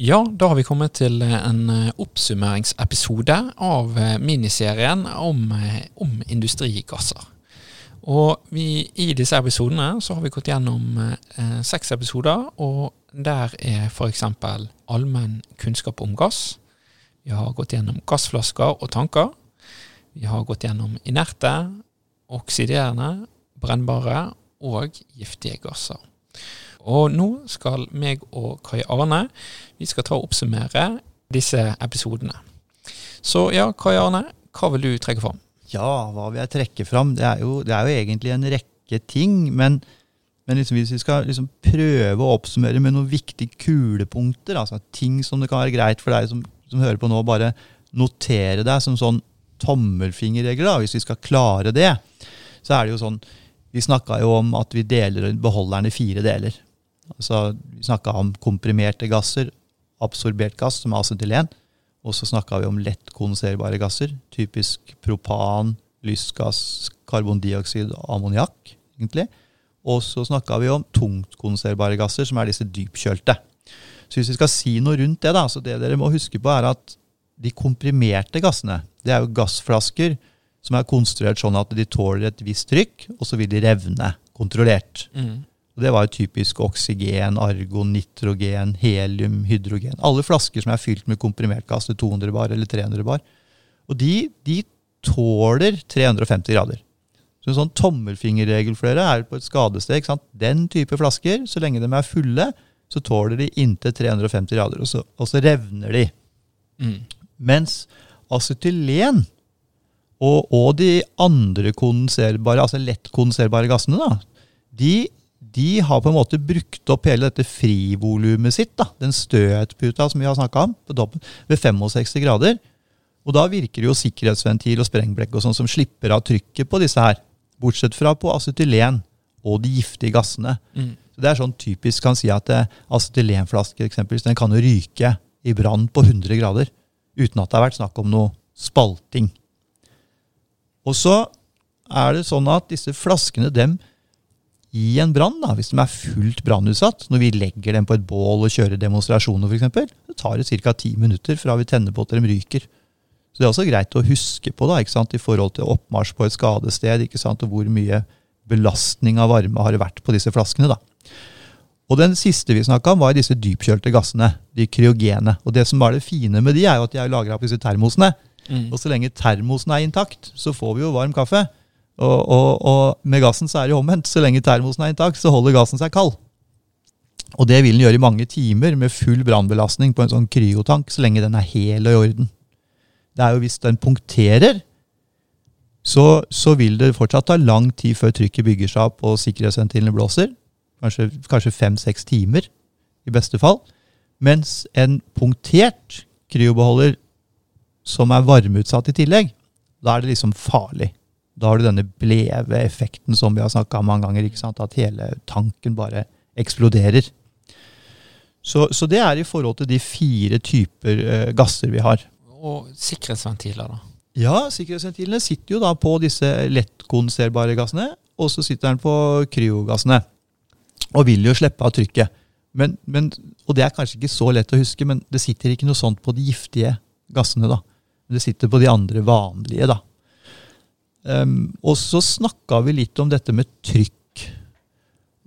Ja, da har vi kommet til en eh, oppsummeringsepisode av eh, miniserien om, eh, om industrigasser. Og vi, i disse episodene så har vi gått gjennom eh, seks episoder, og der er f.eks. allmenn kunnskap om gass. Vi har gått gjennom gassflasker og tanker. Vi har gått gjennom inerte, oksiderende, brennbare og giftige gasser. Og nå skal meg og Kai Arne vi skal ta og oppsummere disse episodene. Så ja, Kai Arne, hva vil du trekke fram? Ja, hva vil jeg trekke fram? Det er jo, det er jo egentlig en rekke ting. Men, men liksom hvis vi skal liksom prøve å oppsummere med noen viktige kulepunkter, altså ting som det kan være greit for deg som, som hører på nå, bare notere deg som sånn tommelfingerregler, da, hvis vi skal klare det, så er det jo sånn Vi snakka jo om at vi deler beholderen i fire deler. Altså, vi snakka om komprimerte gasser, absorbert gass, som er acetylen. Og så snakka vi om lett kondenserbare gasser, typisk propan, lystgass, karbondioksid og ammoniakk. egentlig. Og så snakka vi om tungtkondenserbare gasser, som er disse dypkjølte. Så hvis vi skal si noe rundt det, da, så det dere må huske på, er at de komprimerte gassene, det er jo gassflasker som er konstruert sånn at de tåler et visst trykk, og så vil de revne kontrollert. Mm. Og det var jo typisk oksygen, argon, nitrogen, helium, hydrogen. Alle flasker som er fylt med komprimert gass til 200 bar eller 300 bar. Og de, de tåler 350 grader. Så en sånn tommelfingerregel for dere er på et skadested. Den type flasker, så lenge de er fulle, så tåler de inntil 350 grader, og så, og så revner de. Mm. Mens acetylen og, og de andre kondenserbare, altså lett kondenserbare gassene, da, de de har på en måte brukt opp hele dette frivolumet sitt, da, den støtputa som vi har snakka om, på toppen, ved 65 grader. Og da virker det jo sikkerhetsventil og sprengblekk og sånn som slipper av trykket på disse her. Bortsett fra på acetylen og de giftige gassene. Mm. Så Det er sånn typisk kan si at eh, acetylenflasker eksempelvis, den kan jo ryke i brann på 100 grader uten at det har vært snakk om noe spalting. Og så er det sånn at disse flaskene dem i en brann, hvis de er fullt brannutsatt, når vi legger dem på et bål og kjører demonstrasjoner f.eks., så tar det ca. ti minutter fra vi tenner på til de ryker. Så Det er også greit å huske på da, ikke sant, i forhold til oppmarsj på et skadested, ikke sant, og hvor mye belastning av varme har det vært på disse flaskene. da. Og Den siste vi snakka om, var disse dypkjølte gassene, de kryogene. Og Det som er det fine med de, er jo at de er lagra på disse termosene. Mm. Og så lenge termosen er intakt, så får vi jo varm kaffe. Og, og, og, med gassen så er det jo omvendt. Så lenge termosen er intakt, så holder gassen seg kald. Og det vil den gjøre i mange timer med full brannbelastning på en sånn kryotank, så lenge den er hel og i orden. Det er jo Hvis den punkterer, så, så vil det fortsatt ta lang tid før trykket bygger seg opp og sikkerhetsventilene blåser. Kanskje, kanskje fem-seks timer, i beste fall. Mens en punktert kryobeholder som er varmeutsatt i tillegg, da er det liksom farlig. Da har du denne bleve effekten som vi har snakka om mange ganger. ikke sant? At hele tanken bare eksploderer. Så, så, det er i forhold til de fire typer uh, gasser vi har. Og sikkerhetsventiler, da? Ja, sikkerhetsventilene sitter jo da på disse lettkondenserbare gassene, og så sitter den på kryogassene. Og vil jo slippe av trykket. Men, men, og det er kanskje ikke så lett å huske, men det sitter ikke noe sånt på de giftige gassene. da. Det sitter på de andre vanlige. da. Um, og så snakka vi litt om dette med trykk.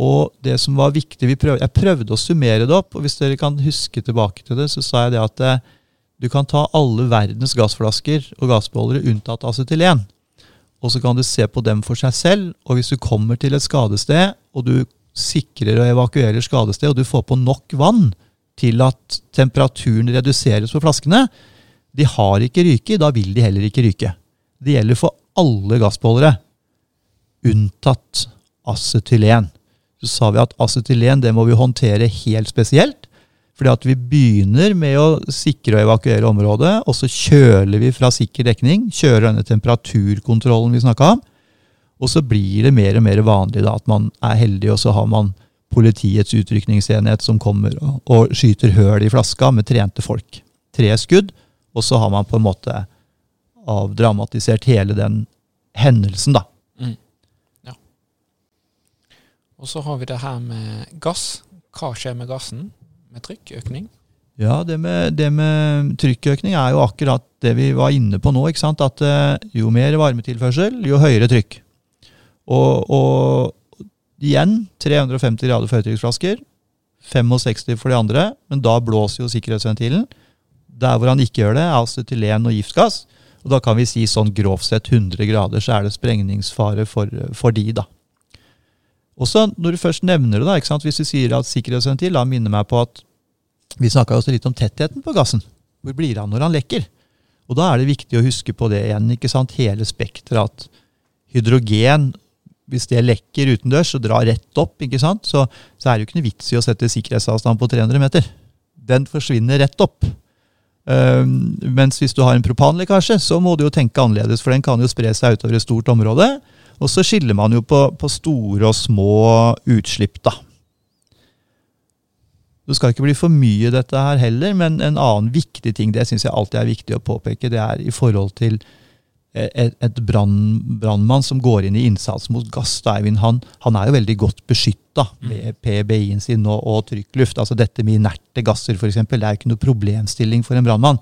Og det som var viktig prøvde, Jeg prøvde å summere det opp, og hvis dere kan huske tilbake til det, så sa jeg det at eh, du kan ta alle verdens gassflasker og gassbeholdere unntatt acetylen. Og så kan du se på dem for seg selv, og hvis du kommer til et skadested, og du sikrer og evakuerer skadestedet, og du får på nok vann til at temperaturen reduseres på flaskene, de har ikke ryke, da vil de heller ikke ryke. Det gjelder for alle gassbeholdere, unntatt acetylen. Så sa vi at acetylen det må vi håndtere helt spesielt. Fordi at vi begynner med å sikre og evakuere området, og så kjøler vi fra sikker dekning. Kjører denne temperaturkontrollen vi snakka om. Og så blir det mer og mer vanlig da, at man er heldig, og så har man politiets utrykningsenhet som kommer og, og skyter høl i flaska med trente folk. Tre skudd, og så har man på en måte avdramatisert hele den hendelsen, da. Mm. Ja. Og så har vi det her med gass. Hva skjer med gassen med trykkøkning? Ja, det med, det med trykkøkning er jo akkurat det vi var inne på nå. ikke sant? At eh, jo mer varmetilførsel, jo høyere trykk. Og, og igjen 350 grader for 65 for de andre, men da blåser jo sikkerhetsventilen. Der hvor han ikke gjør det, er acetylen og giftgass. Og da kan vi si sånn grovt sett 100 grader, så er det sprengningsfare for, for de, da. Og så når du først nevner det, da, ikke sant? hvis du sier at sikkerhetsventil, da minner meg på at vi snakka også litt om tettheten på gassen. Hvor blir av når han lekker? Og da er det viktig å huske på det igjen. ikke sant? Hele spekteret. At hydrogen, hvis det lekker utendørs og drar rett opp, ikke sant? Så, så er det jo ikke noe vits i å sette sikkerhetsavstand på 300 meter. Den forsvinner rett opp. Um, mens hvis du har en propanlekkasje, så må du jo tenke annerledes, for den kan jo spre seg utover et stort område. Og så skiller man jo på, på store og små utslipp, da. Det skal ikke bli for mye dette her heller, men en annen viktig ting, det syns jeg alltid er viktig å påpeke, det er i forhold til et, et brannmann som går inn i innsats mot gass. Eivind, han, han, er jo veldig godt beskytta mm. med PBI-en sin og, og trykkluft. Altså dette med inerte gasser, f.eks. Det er ikke noe problemstilling for en brannmann.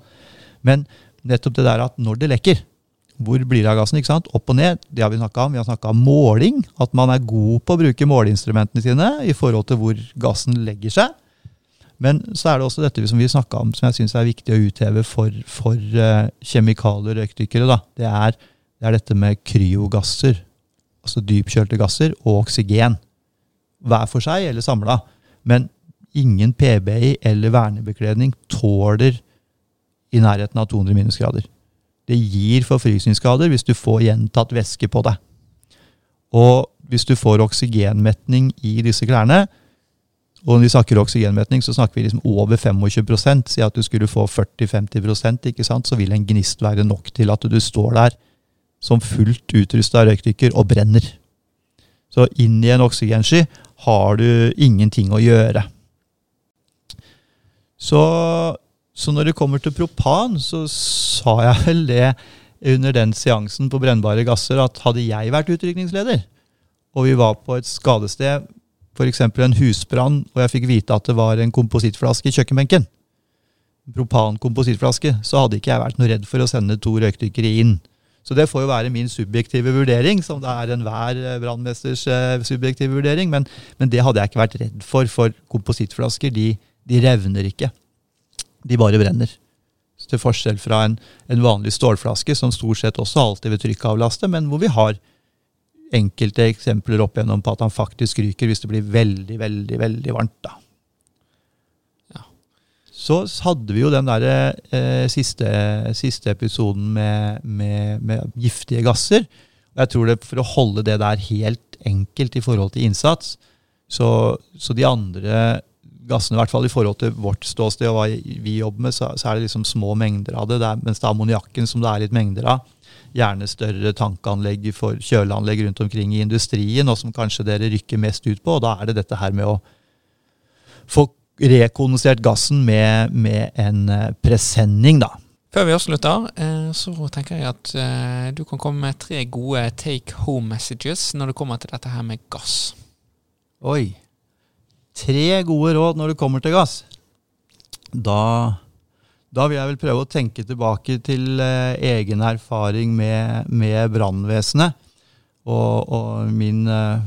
Men nettopp det der at når det lekker, hvor blir det av gassen? ikke sant? Opp og ned, det har vi snakka om. Vi har snakka om måling. At man er god på å bruke måleinstrumentene sine i forhold til hvor gassen legger seg. Men så er det også dette som vi snakka om, som jeg syns er viktig å utheve for, for uh, kjemikalier og røykdykkere. Det er, det er, dette med kryogasser, altså dypkjølte gasser, og oksygen. Hver for seg eller samla. Men ingen PBI eller vernebekledning tåler i nærheten av 200 minusgrader. Det gir forfrysningsskader hvis du får gjentatt væske på deg. Og hvis du får oksygenmetning i disse klærne, og når vi snakker oksygenmetning, så snakker vi liksom over 25% Si at du skulle få 40-50 ikke sant? så vil en gnist være nok til at du står der som fullt utrusta røykdykker og brenner. Så inn i en oksygensky har du ingenting å gjøre. Så, så når det kommer til propan, så sa jeg vel det under den seansen på brennbare gasser at hadde jeg vært utrykningsleder, og vi var på et skadested f.eks. en husbrann, og jeg fikk vite at det var en komposittflaske i kjøkkenbenken, propankomposittflaske, så hadde ikke jeg vært noe redd for å sende to røykdykkere inn. Så det får jo være min subjektive vurdering, som det er enhver eh, brannmesters uh, subjektive vurdering. Men, men, det hadde jeg ikke vært redd for, for komposittflasker de, de revner ikke. De bare brenner. Så til forskjell fra en, en, vanlig stålflaske, som stort sett også alltid vil trykkavlaste, men hvor vi har enkelte eksempler opp igjennom på at han faktisk ryker hvis det blir veldig, veldig veldig varmt. da. Ja. Så hadde vi jo den der, eh, siste, siste, episoden med, med, med, giftige gasser. Jeg tror det For å holde det der helt enkelt i forhold til innsats, så, så de andre gassene, i hvert fall i forhold til vårt ståsted og hva vi jobber med, så, så er det liksom små mengder av det. det er, mens det er ammoniakken som det er litt mengder av gjerne større tankanlegg for kjøleanlegg rundt omkring i industrien, og som kanskje dere rykker mest ut på. og Da er det dette her med å få rekondensert gassen med, med en eh, presenning, da. Før vi avslutter, eh, så tenker jeg at eh, du kan komme med tre gode take home messages når det kommer til dette her med gass. Oi. Tre gode råd når det kommer til gass. Da da vil jeg vel prøve å tenke tilbake til eh, egen erfaring med, med brannvesenet. Og, og, min eh,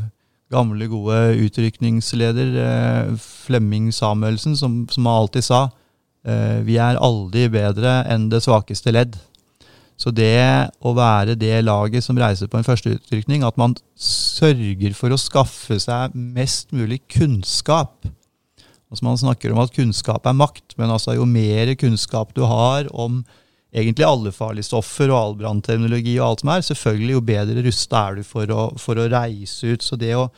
gamle, gode utrykningsleder eh, Flemming Samuelsen, som, som alltid sa eh, vi er aldri bedre enn det svakeste ledd. Så det å være det laget som reiser på en første utrykning, at man sørger for å skaffe seg mest mulig kunnskap Altså Man snakker om at kunnskap er makt, men altså jo mer kunnskap du har om egentlig alle farlige stoffer og all brannterminologi og alt som er, selvfølgelig jo bedre rusta er du for å, for å, reise ut. Så det å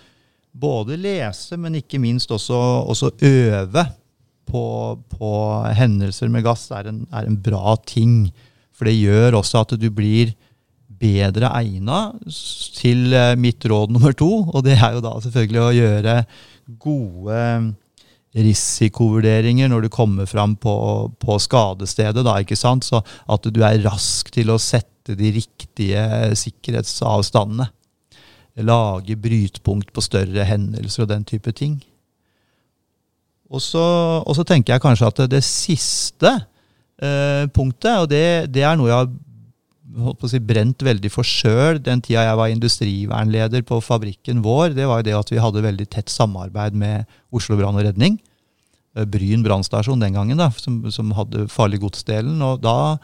både lese, men ikke minst også, også øve på, på, hendelser med gass, er en, er en bra ting. For det gjør også at du blir bedre egna til eh, mitt råd nummer to, og det er jo da selvfølgelig å gjøre gode risikovurderinger når du kommer fram på, på skadestedet. Da, ikke sant? Så at du er rask til å sette de riktige sikkerhetsavstandene. Lage brytpunkt på større hendelser og den type ting. Og så, og så tenker jeg kanskje at det, siste eh, punktet, og det, det, er noe jeg har holdt på å si, brent veldig for sjøl den tida jeg var industrivernleder på fabrikken vår, det var jo det at vi hadde veldig tett samarbeid med Oslo brann og redning. Eh, Bryn brannstasjon den gangen, da, som, som hadde farlig godsdelen. Og da,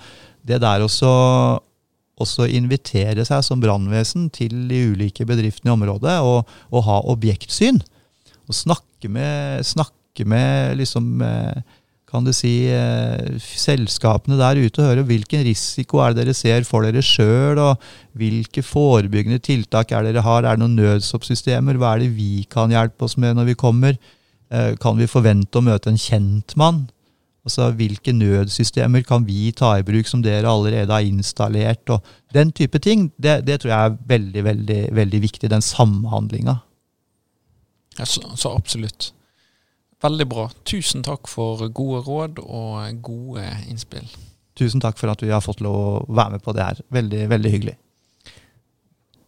det der også, også invitere seg som brannvesen til de ulike bedriftene i området og, og ha objektsyn. Og snakke med, snakke med liksom, eh, kan du si, eh, selskapene der ute og høre hvilken risiko er det dere ser for dere sjøl, og hvilke forebyggende tiltak er dere har. Er det noen nødsoppsystemer? Hva er det vi kan hjelpe oss med når vi kommer? Eh, kan vi forvente å møte en kjentmann? Altså, Hvilke nødsystemer kan vi ta i bruk som dere allerede har installert? og Den type ting, det, det tror jeg er veldig, veldig, veldig viktig, den samhandlinga. Ja, så, så absolutt. Veldig bra. Tusen takk for gode råd og gode innspill. Tusen takk for at vi har fått lov å være med på det her. Veldig, veldig hyggelig.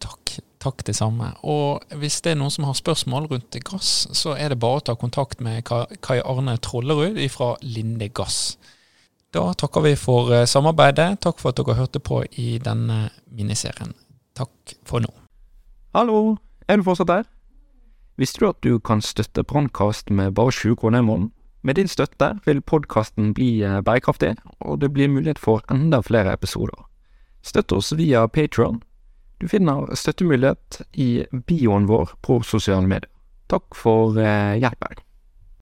Takk. Takk det samme. Og hvis det er noen som har spørsmål rundt gass, så er det bare å ta kontakt med Kai Arne Trollerud fra Linde Gass. Da takker vi for eh, samarbeidet. Takk for at dere hørte på i denne miniserien. Takk for nå. Hallo, er du fortsatt der? Visste du at du kan støtte Brannkast med bare 20 kroner i måneden? Med din støtte vil podkasten bli eh, bærekraftig, og det blir mulighet for enda flere episoder. Støtt oss via Patron. Du finner støttemulighet i bioen vår på sosiale medier. Takk for eh, hjelpen.